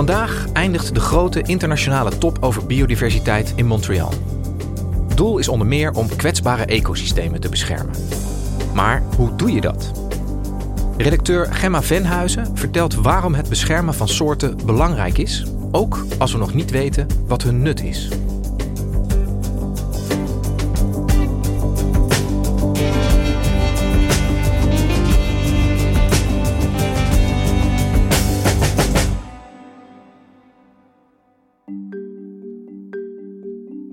Vandaag eindigt de grote internationale top over biodiversiteit in Montreal. Doel is onder meer om kwetsbare ecosystemen te beschermen. Maar hoe doe je dat? Redacteur Gemma Venhuizen vertelt waarom het beschermen van soorten belangrijk is, ook als we nog niet weten wat hun nut is.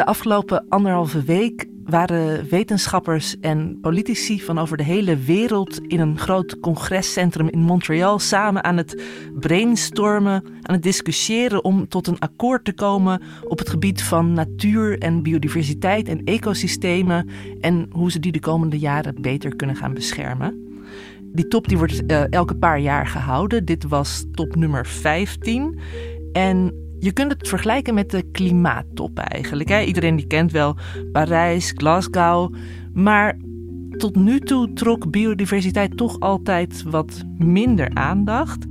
De afgelopen anderhalve week waren wetenschappers en politici van over de hele wereld in een groot congrescentrum in Montreal samen aan het brainstormen, aan het discussiëren om tot een akkoord te komen op het gebied van natuur en biodiversiteit en ecosystemen en hoe ze die de komende jaren beter kunnen gaan beschermen. Die top die wordt eh, elke paar jaar gehouden. Dit was top nummer 15. En je kunt het vergelijken met de klimaattop eigenlijk. Hè? Iedereen die kent wel Parijs, Glasgow. Maar tot nu toe trok biodiversiteit toch altijd wat minder aandacht.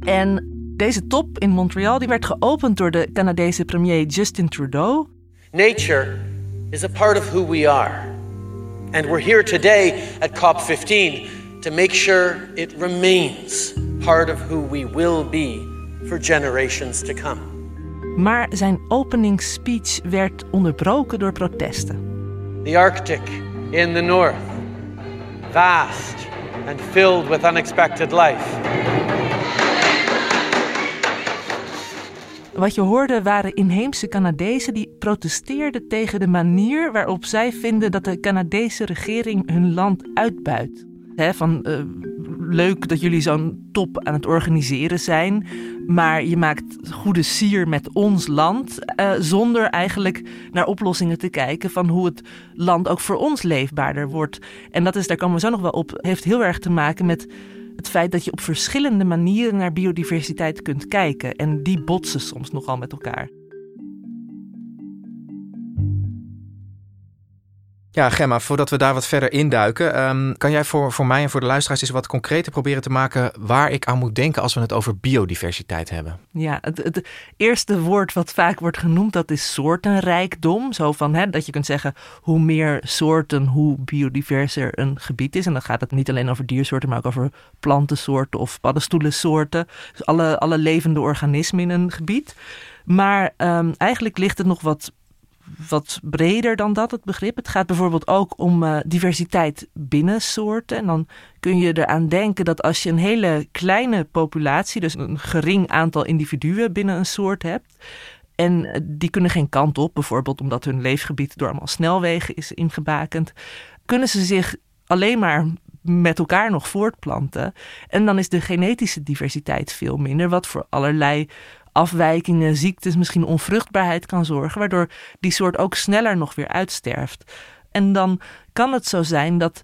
En deze top in Montreal die werd geopend door de Canadese premier Justin Trudeau. Nature is a part of who we are. And we're here today at COP15 to make sure it remains part of who we will be for generations to come. Maar zijn openingsspeech werd onderbroken door protesten. The Arctic in the north, vast and filled with unexpected life. Wat je hoorde waren inheemse Canadezen die protesteerden tegen de manier waarop zij vinden dat de Canadese regering hun land uitbuit. Van eh, leuk dat jullie zo'n top aan het organiseren zijn, maar je maakt goede sier met ons land eh, zonder eigenlijk naar oplossingen te kijken van hoe het land ook voor ons leefbaarder wordt. En dat is, daar komen we zo nog wel op, heeft heel erg te maken met het feit dat je op verschillende manieren naar biodiversiteit kunt kijken. En die botsen soms nogal met elkaar. Ja, Gemma, voordat we daar wat verder induiken, um, kan jij voor, voor mij en voor de luisteraars eens wat concreter proberen te maken waar ik aan moet denken als we het over biodiversiteit hebben? Ja, het, het eerste woord wat vaak wordt genoemd, dat is soortenrijkdom. Zo van hè, dat je kunt zeggen, hoe meer soorten, hoe biodiverser een gebied is. En dan gaat het niet alleen over diersoorten, maar ook over plantensoorten of paddenstoelensoorten. Dus alle, alle levende organismen in een gebied. Maar um, eigenlijk ligt het nog wat wat breder dan dat, het begrip. Het gaat bijvoorbeeld ook om uh, diversiteit binnen soorten. En dan kun je eraan denken dat als je een hele kleine populatie, dus een gering aantal individuen binnen een soort hebt. En die kunnen geen kant op, bijvoorbeeld omdat hun leefgebied door allemaal snelwegen is ingebakend. Kunnen ze zich alleen maar met elkaar nog voortplanten. En dan is de genetische diversiteit veel minder, wat voor allerlei afwijkingen, ziektes, misschien onvruchtbaarheid kan zorgen, waardoor die soort ook sneller nog weer uitsterft. En dan kan het zo zijn dat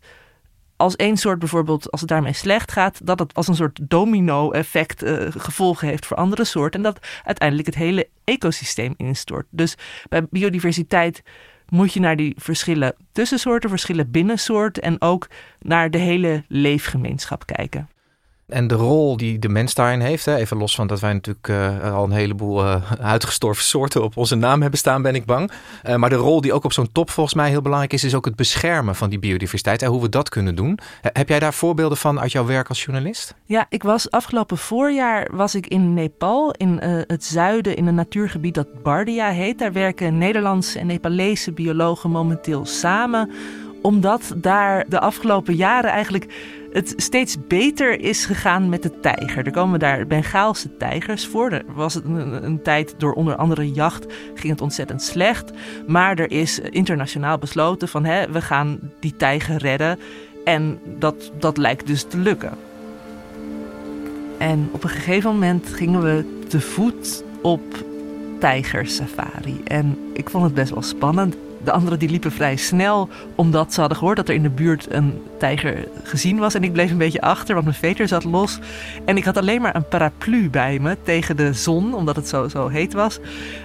als één soort bijvoorbeeld, als het daarmee slecht gaat, dat het als een soort domino-effect uh, gevolgen heeft voor andere soorten. En dat uiteindelijk het hele ecosysteem instort. Dus bij biodiversiteit moet je naar die verschillen tussen soorten, verschillen binnen soorten en ook naar de hele leefgemeenschap kijken. En de rol die de mens daarin heeft, hè, even los van dat wij natuurlijk uh, al een heleboel uh, uitgestorven soorten op onze naam hebben staan, ben ik bang. Uh, maar de rol die ook op zo'n top volgens mij heel belangrijk is, is ook het beschermen van die biodiversiteit en hoe we dat kunnen doen. heb jij daar voorbeelden van uit jouw werk als journalist? Ja, ik was afgelopen voorjaar was ik in Nepal, in het zuiden, in een natuurgebied dat Bardia heet. Daar werken Nederlandse en Nepalese biologen momenteel samen Omdat daar de afgelopen jaren eigenlijk het steeds beter is gegaan met de tijger. Er komen daar Bengaalse tijgers voor. Er was een, een, tijd door onder andere jacht ging het ontzettend slecht. Maar er is internationaal besloten van hè, we gaan die tijger redden. En dat, dat lijkt dus te lukken. En op een gegeven moment gingen we te voet op tijgersafari. En ik vond het best wel spannend. De anderen die liepen vrij snel, omdat ze hadden gehoord dat er in de buurt een tijger gezien was. En ik bleef een beetje achter, want mijn veter zat los. En ik had alleen maar een paraplu bij me tegen de zon, omdat het zo, zo heet was.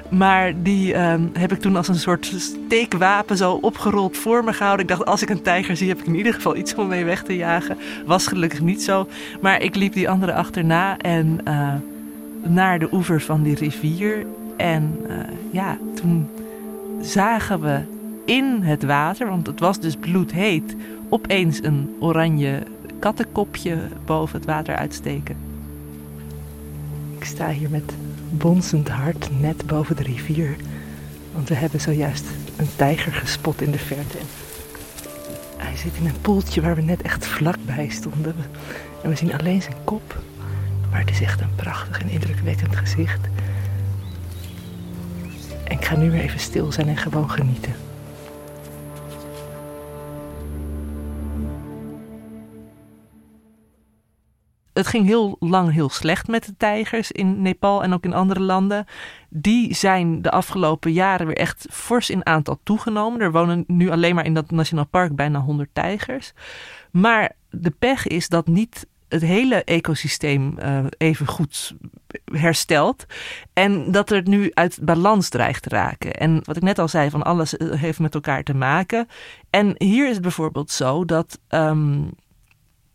Maar die ehm, heb ik toen als een soort steekwapen zo opgerold voor me gehouden. Ik dacht, als ik een tijger zie, heb ik in ieder geval iets om mee weg te jagen. Was gelukkig niet zo. Maar ik liep die anderen achterna en uh, naar de oever van die rivier. En uh, ja, toen zagen we in het water, want het was dus bloedheet, opeens een oranje kattenkopje boven het water uitsteken. Ik sta hier met bonzend hart net boven de rivier, want we hebben zojuist een tijger gespot in de verte. Hij zit in een poeltje waar we net echt vlakbij stonden. En we zien alleen zijn kop. Maar het is echt een prachtig en indrukwekkend gezicht. En ik ga nu weer even stil zijn en gewoon genieten. Het ging heel lang heel slecht met de tijgers in Nepal en ook in andere landen. Die zijn de afgelopen jaren weer echt fors in aantal toegenomen. Er wonen nu alleen maar in dat nationaal park bijna 100 tijgers. Maar de pech is dat niet het hele ecosysteem uh, even goed herstelt. En dat er nu uit balans dreigt te raken. En wat ik net al zei, van alles eh, heeft met elkaar te maken. En hier is het bijvoorbeeld zo dat. Um,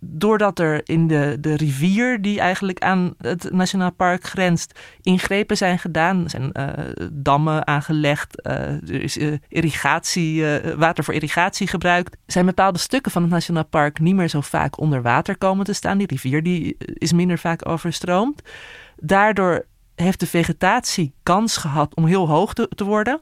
doordat er in de, de rivier die eigenlijk aan het Nationaal Park grenst, ingrepen zijn gedaan. Er zijn uh, dammen aangelegd, uh, er is uh, irrigatie, water voor irrigatie gebruikt. Zijn bepaalde stukken van het Nationaal Park niet meer zo vaak onder water komen te staan. Die rivier die is minder vaak overstroomd. Daardoor heeft de vegetatie kans gehad om heel hoog te, te worden.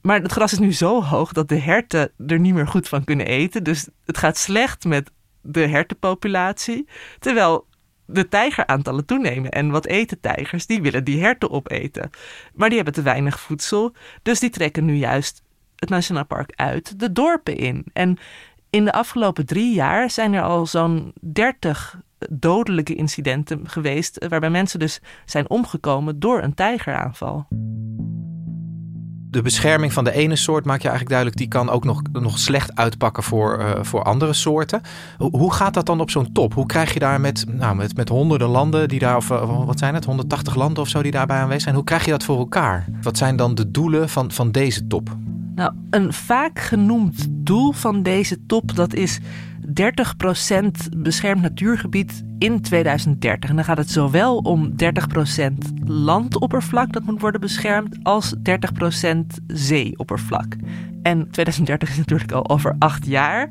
Maar het gras is nu zo hoog dat de herten er niet meer goed van kunnen eten. Dus het gaat slecht met de hertenpopulatie. Terwijl de tijgeraantallen toenemen. En wat eten tijgers? Die willen die herten opeten. Maar die hebben te weinig voedsel. Dus die trekken nu juist het Nationaal Park uit de dorpen in. En in de afgelopen drie jaar zijn er al zo'n 30 dodelijke incidenten geweest. waarbij mensen dus zijn omgekomen door een tijgeraanval de bescherming van de ene soort maak je eigenlijk duidelijk, die kan ook nog, nog slecht uitpakken voor, uh, voor andere soorten. Hoe gaat dat dan op zo'n top? Hoe krijg je daar met, nou, met, met honderden landen die daar, of wat zijn het, 180 landen of zo die daarbij aanwezig zijn, hoe krijg je dat voor elkaar? Wat zijn dan de doelen van, van deze top? Nou, een vaak genoemd doel van deze top, dat is 30% beschermd natuurgebied in 2030. En dan gaat het zowel om 30% landoppervlak dat moet worden beschermd, als 30% zeeoppervlak. En 2030 is natuurlijk al over acht jaar.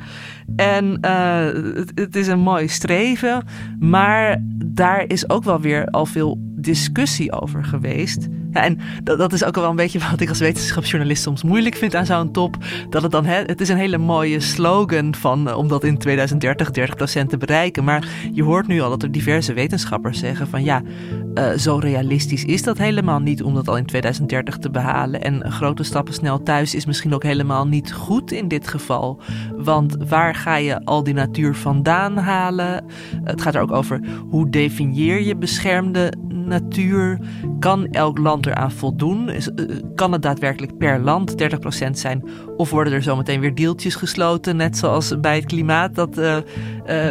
En uh, het, het, is een mooi streven, maar daar is ook wel weer al veel discussie over geweest. En dat, dat is ook wel een beetje wat ik als wetenschapsjournalist soms moeilijk vind aan zo'n top. Dat het dan, hè, het is een hele mooie slogan van uh, om dat in 2030 30% te bereiken. Maar je hoort nu al dat er diverse wetenschappers zeggen van ja, uh, zo realistisch is dat helemaal niet om dat al in 2030 te behalen. En grote stappen snel thuis is misschien ook helemaal niet goed in dit geval. Want waar ga je al die natuur vandaan halen? Het gaat er ook over hoe definieer je beschermde natuur? Kan elk land eraan voldoen? Uh, kan het daadwerkelijk per land 30% zijn? Of worden er zometeen weer deeltjes gesloten, net zoals bij het klimaat, dat, uh, uh,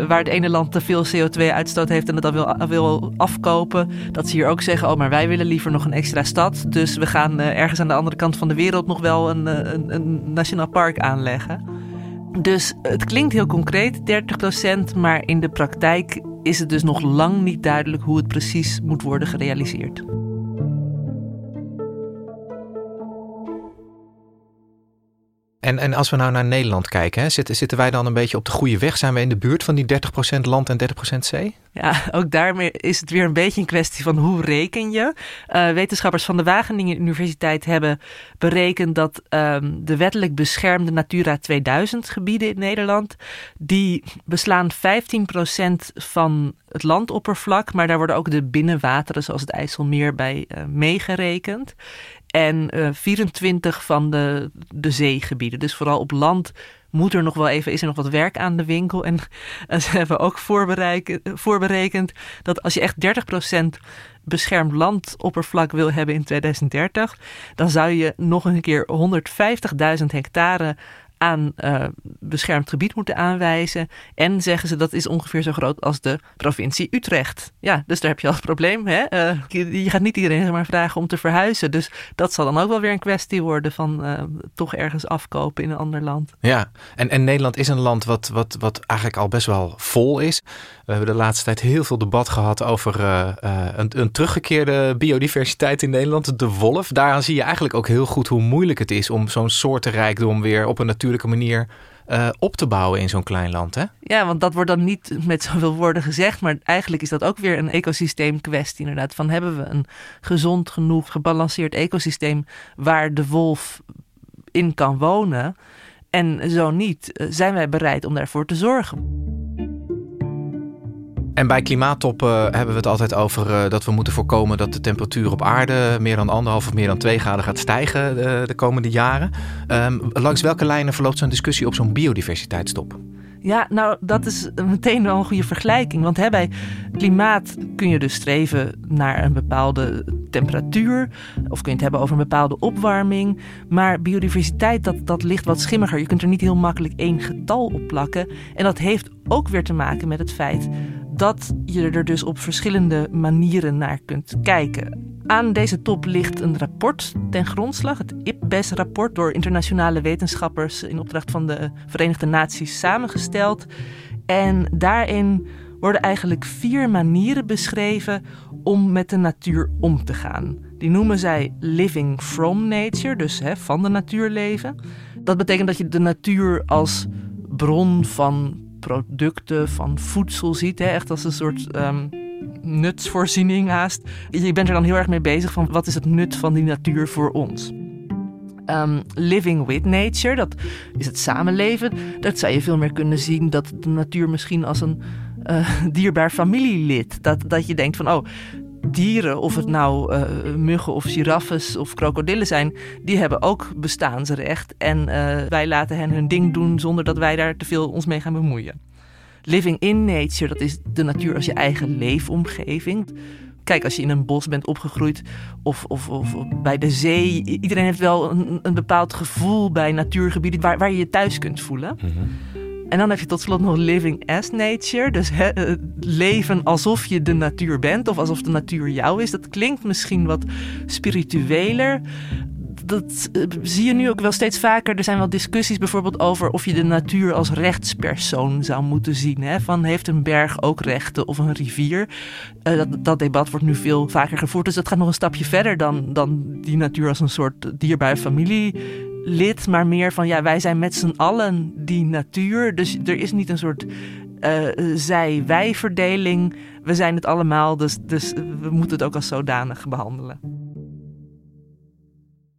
waar het ene land te veel CO2-uitstoot heeft en het dan wil, wil afkopen? Dat ze hier ook zeggen: Oh, maar wij willen liever nog een extra stad. Dus we gaan ergens aan de andere kant van de wereld nog wel een, een, een nationaal park aanleggen. Dus het klinkt heel concreet, 30%, maar in de praktijk is het dus nog lang niet duidelijk hoe het precies moet worden gerealiseerd. En, en als we nou naar Nederland kijken, hè, zitten, zitten wij dan een beetje op de goede weg? Zijn we in de buurt van die 30% land en 30% zee? Ja, ook daarmee is het weer een beetje een kwestie van hoe reken je. Uh, wetenschappers van de Wageningen Universiteit hebben berekend dat um, de wettelijk beschermde Natura 2000 gebieden in Nederland, die beslaan 15% van het landoppervlak, maar daar worden ook de binnenwateren zoals het IJsselmeer bij uh, meegerekend. En uh, 24 van de, de zeegebieden. Dus vooral op land moet er nog wel even, is er nog wat werk aan de winkel. En ze hebben ook voorberekend dat als je echt 30% beschermd landoppervlak wil hebben in 2030, dan zou je nog een keer 150.000 hectare aan uh, beschermd gebied moeten aanwijzen. En zeggen ze dat is ongeveer zo groot als de provincie Utrecht. Ja, dus daar heb je al het probleem. Hè? Uh, je, gaat niet iedereen maar vragen om te verhuizen. Dus dat zal dan ook wel weer een kwestie worden van uh, toch ergens afkopen in een ander land. Ja, en, en Nederland is een land wat, wat, wat eigenlijk al best wel vol is. We hebben de laatste tijd heel veel debat gehad over een, een teruggekeerde biodiversiteit in Nederland, de wolf. Daaraan zie je eigenlijk ook heel goed hoe moeilijk het is om zo'n soortenrijkdom weer op een natuur manier uh, op te bouwen in zo'n klein land. Hè? Ja, want dat wordt dan niet met zoveel woorden gezegd, maar eigenlijk is dat ook weer een ecosysteemkwestie inderdaad. Van hebben we een gezond genoeg, gebalanceerd ecosysteem waar de wolf in kan wonen? En zo niet, eh, zijn wij bereid om daarvoor te zorgen? En bij klimaattoppen hebben we het altijd over uh, dat we moeten voorkomen dat de temperatuur op aarde meer dan anderhalf of meer dan twee graden gaat stijgen de, eh, de komende jaren. Um, langs welke lijnen verloopt zo'n discussie op zo'n biodiversiteitstop? Ja, nou, dat is meteen wel een goede vergelijking. Want hè, bij klimaat kun je dus streven naar een bepaalde temperatuur. Of kun je het hebben over een bepaalde opwarming. Maar biodiversiteit, dat, dat ligt wat schimmiger. Je kunt er niet heel makkelijk één getal op plakken. En dat heeft ook weer te maken met het feit dat je er dus op verschillende manieren naar kunt kijken. Aan deze top ligt een rapport ten grondslag, het IPBES-rapport, door internationale wetenschappers in opdracht van de Verenigde Naties samengesteld. En daarin worden eigenlijk vier manieren beschreven om met de natuur om te gaan. Die noemen zij living from nature, dus hè, van de natuur leven. Dat betekent dat je de natuur als bron van producten, van voedsel ziet. Hè? Echt als een soort um, nutsvoorziening haast. Je bent er dan heel erg mee bezig van wat is het nut van die natuur voor ons. Um, living with nature, dat is het samenleven. Dat zou je veel meer kunnen zien dat de natuur misschien als een uh, dierbaar familielid. Dat, dat je denkt van, oh, dieren, of het nou uh, muggen of giraffes of krokodillen zijn, die hebben ook bestaansrecht. En uh, wij laten hen hun ding doen zonder dat wij daar te veel ons mee gaan bemoeien. Living in nature, dat is de natuur als je eigen leefomgeving. Kijk, als je in een bos bent opgegroeid of, of, of bij de zee, iedereen heeft wel een, bepaald gevoel bij natuurgebieden waar, waar je je thuis kunt voelen. -hmm. En dan heb je tot slot nog living as nature. Dus he, leven alsof je de natuur bent of alsof de natuur jou is. Dat klinkt misschien wat spiritueler. Dat uh, zie je nu ook wel steeds vaker. Er zijn wel discussies bijvoorbeeld over of je de natuur als rechtspersoon zou moeten zien. Hè? Van heeft een berg ook rechten of een rivier? Uh, dat, dat, debat wordt nu veel vaker gevoerd. Dus dat gaat nog een stapje verder dan, dan die natuur als een soort dierbare familie lid, maar meer van ja, wij zijn met z'n allen die natuur. Dus er is niet een soort uh, zij-wij verdeling. We zijn het allemaal, dus, dus we moeten het ook als zodanig behandelen.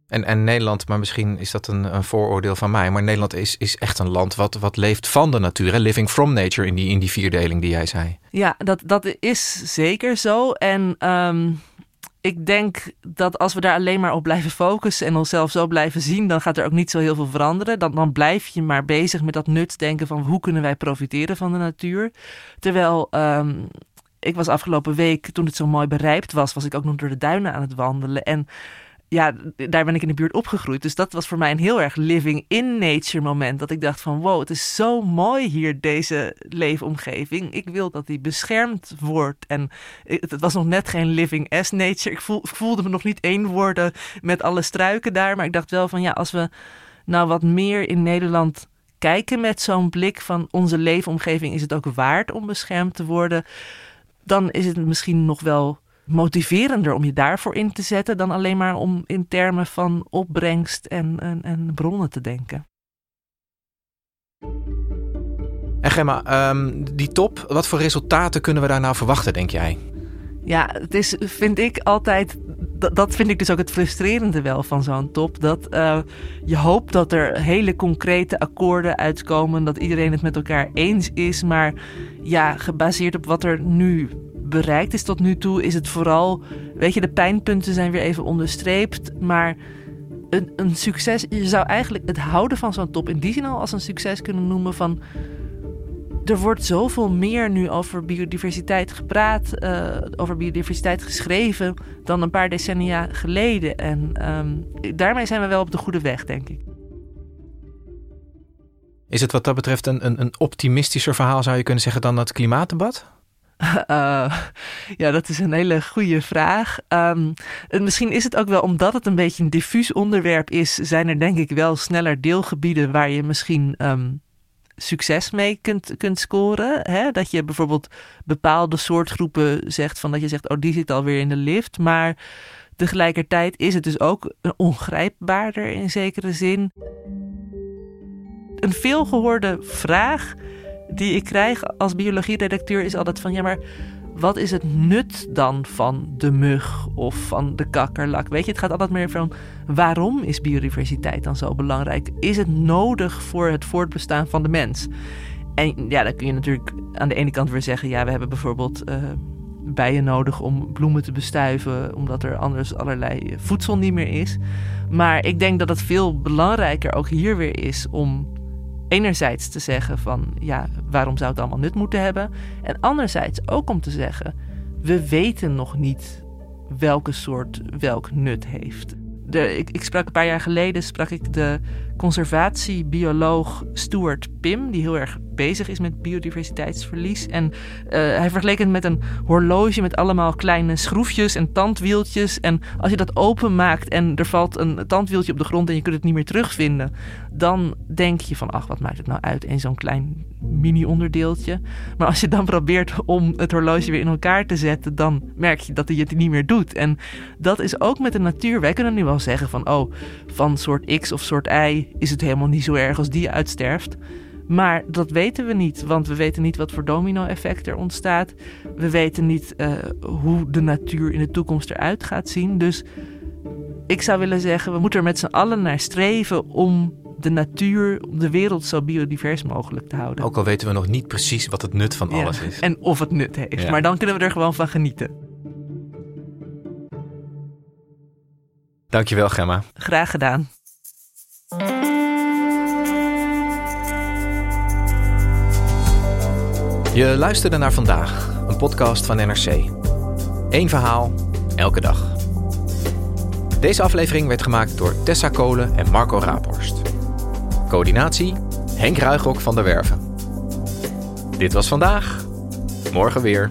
En, en Nederland, maar misschien is dat een, een, vooroordeel van mij, maar Nederland is, is echt een land wat, wat leeft van de natuur. Hè? Living from nature in die, in die vierdeling die jij zei. Ja, dat, dat is zeker zo. En um, ik denk dat als we daar alleen maar op blijven focussen en onszelf zo blijven zien, dan gaat er ook niet zo heel veel veranderen. Dan, dan blijf je maar bezig met dat nutsdenken van hoe kunnen wij profiteren van de natuur. Terwijl um, ik was afgelopen week, toen het zo mooi berijpt was, was ik ook nog door de duinen aan het wandelen. En ja, daar ben ik in de buurt opgegroeid. Dus dat was voor mij een heel erg living in nature moment. Dat ik dacht van wow, het is zo mooi hier deze leefomgeving. Ik wil dat die beschermd wordt. En het was nog net geen living as nature. Ik voelde me nog niet één worden met alle struiken daar. Maar ik dacht wel van ja, als we nou wat meer in Nederland kijken met zo'n blik van onze leefomgeving, is het ook waard om beschermd te worden. Dan is het misschien nog wel motiverender om je daarvoor in te zetten dan alleen maar om in termen van opbrengst en, en, en bronnen te denken. En Gemma, ehm, die top, wat voor resultaten kunnen we daar nou verwachten, denk jij? Ja, het is, vind ik altijd. Dat, dat vind ik dus ook het frustrerende wel van zo'n top. Dat uh, je hoopt dat er hele concrete akkoorden uitkomen. Dat iedereen het met elkaar eens is. Maar ja, gebaseerd op wat er nu bereikt is tot nu toe, is het vooral. Weet je, de pijnpunten zijn weer even onderstreept. Maar een, een succes. Je zou eigenlijk het houden van zo'n top in die zin al als een succes kunnen noemen. Van er wordt zoveel meer nu over biodiversiteit gepraat, uh, over biodiversiteit geschreven dan een paar decennia geleden. En um, daarmee zijn we wel op de goede weg, denk ik. Is het wat dat betreft een, een, een optimistischer verhaal, zou je kunnen zeggen, dan het klimaatdebat? Uh, ja, dat is een hele goede vraag. Um, misschien is het ook wel omdat het een beetje een diffuus onderwerp is, zijn er denk ik wel sneller deelgebieden waar je misschien um, succes mee kunt, kunt scoren. Hè? Dat je bijvoorbeeld bepaalde soortgroepen zegt van dat je zegt, oh die zit alweer in de lift. Maar tegelijkertijd is het dus ook ongrijpbaarder in zekere zin. Een veelgehoorde vraag die ik krijg als biologieredacteur is altijd van ja, maar wat is het nut dan van de mug of van de kakkerlak? Weet je, het gaat altijd meer van waarom is biodiversiteit dan zo belangrijk? Is het nodig voor het voortbestaan van de mens? En ja, dan kun je natuurlijk aan de ene kant weer zeggen: ja, we hebben bijvoorbeeld uh, bijen nodig om bloemen te bestuiven, omdat er anders allerlei voedsel niet meer is. Maar ik denk dat het veel belangrijker ook hier weer is om enerzijds te zeggen van ja, waarom zou het allemaal nut moeten hebben? En anderzijds ook om te zeggen, we weten nog niet welke soort welk nut heeft. De, ik, ik, sprak een paar jaar geleden sprak ik de conservatiebioloog Stuart Pim, die heel erg bezig is met biodiversiteitsverlies. En uh, hij vergeleek het met een horloge met allemaal kleine schroefjes en tandwieltjes. En als je dat openmaakt en er valt een tandwieltje op de grond en je kunt het niet meer terugvinden, dan denk je van, ach, wat maakt het nou uit in zo'n klein mini-onderdeeltje. Maar als je dan probeert om het horloge weer in elkaar te zetten, dan merk je dat hij het niet meer doet. En dat is ook met de natuur. Wij kunnen nu wel zeggen van, oh, van soort X of soort Y is het helemaal niet zo erg als die uitsterft. Maar dat weten we niet, want we weten niet wat voor domino-effect er ontstaat. We weten niet uh, hoe de natuur in de toekomst eruit gaat zien. Dus ik zou willen zeggen, we moeten er met z'n allen naar streven om de natuur, om de wereld zo biodivers mogelijk te houden. Ook al weten we nog niet precies wat het nut van ja, alles is. En of het nut heeft. Ja. Maar dan kunnen we er gewoon van genieten. Dankjewel, Gemma. Graag gedaan. Je luisterde naar vandaag, een podcast van NRC. Eén verhaal, elke dag. Deze aflevering werd gemaakt door Tessa Kolen en Marco Raaphorst. Coördinatie Henk Ruigrok van der Werven. Dit was vandaag. Morgen weer.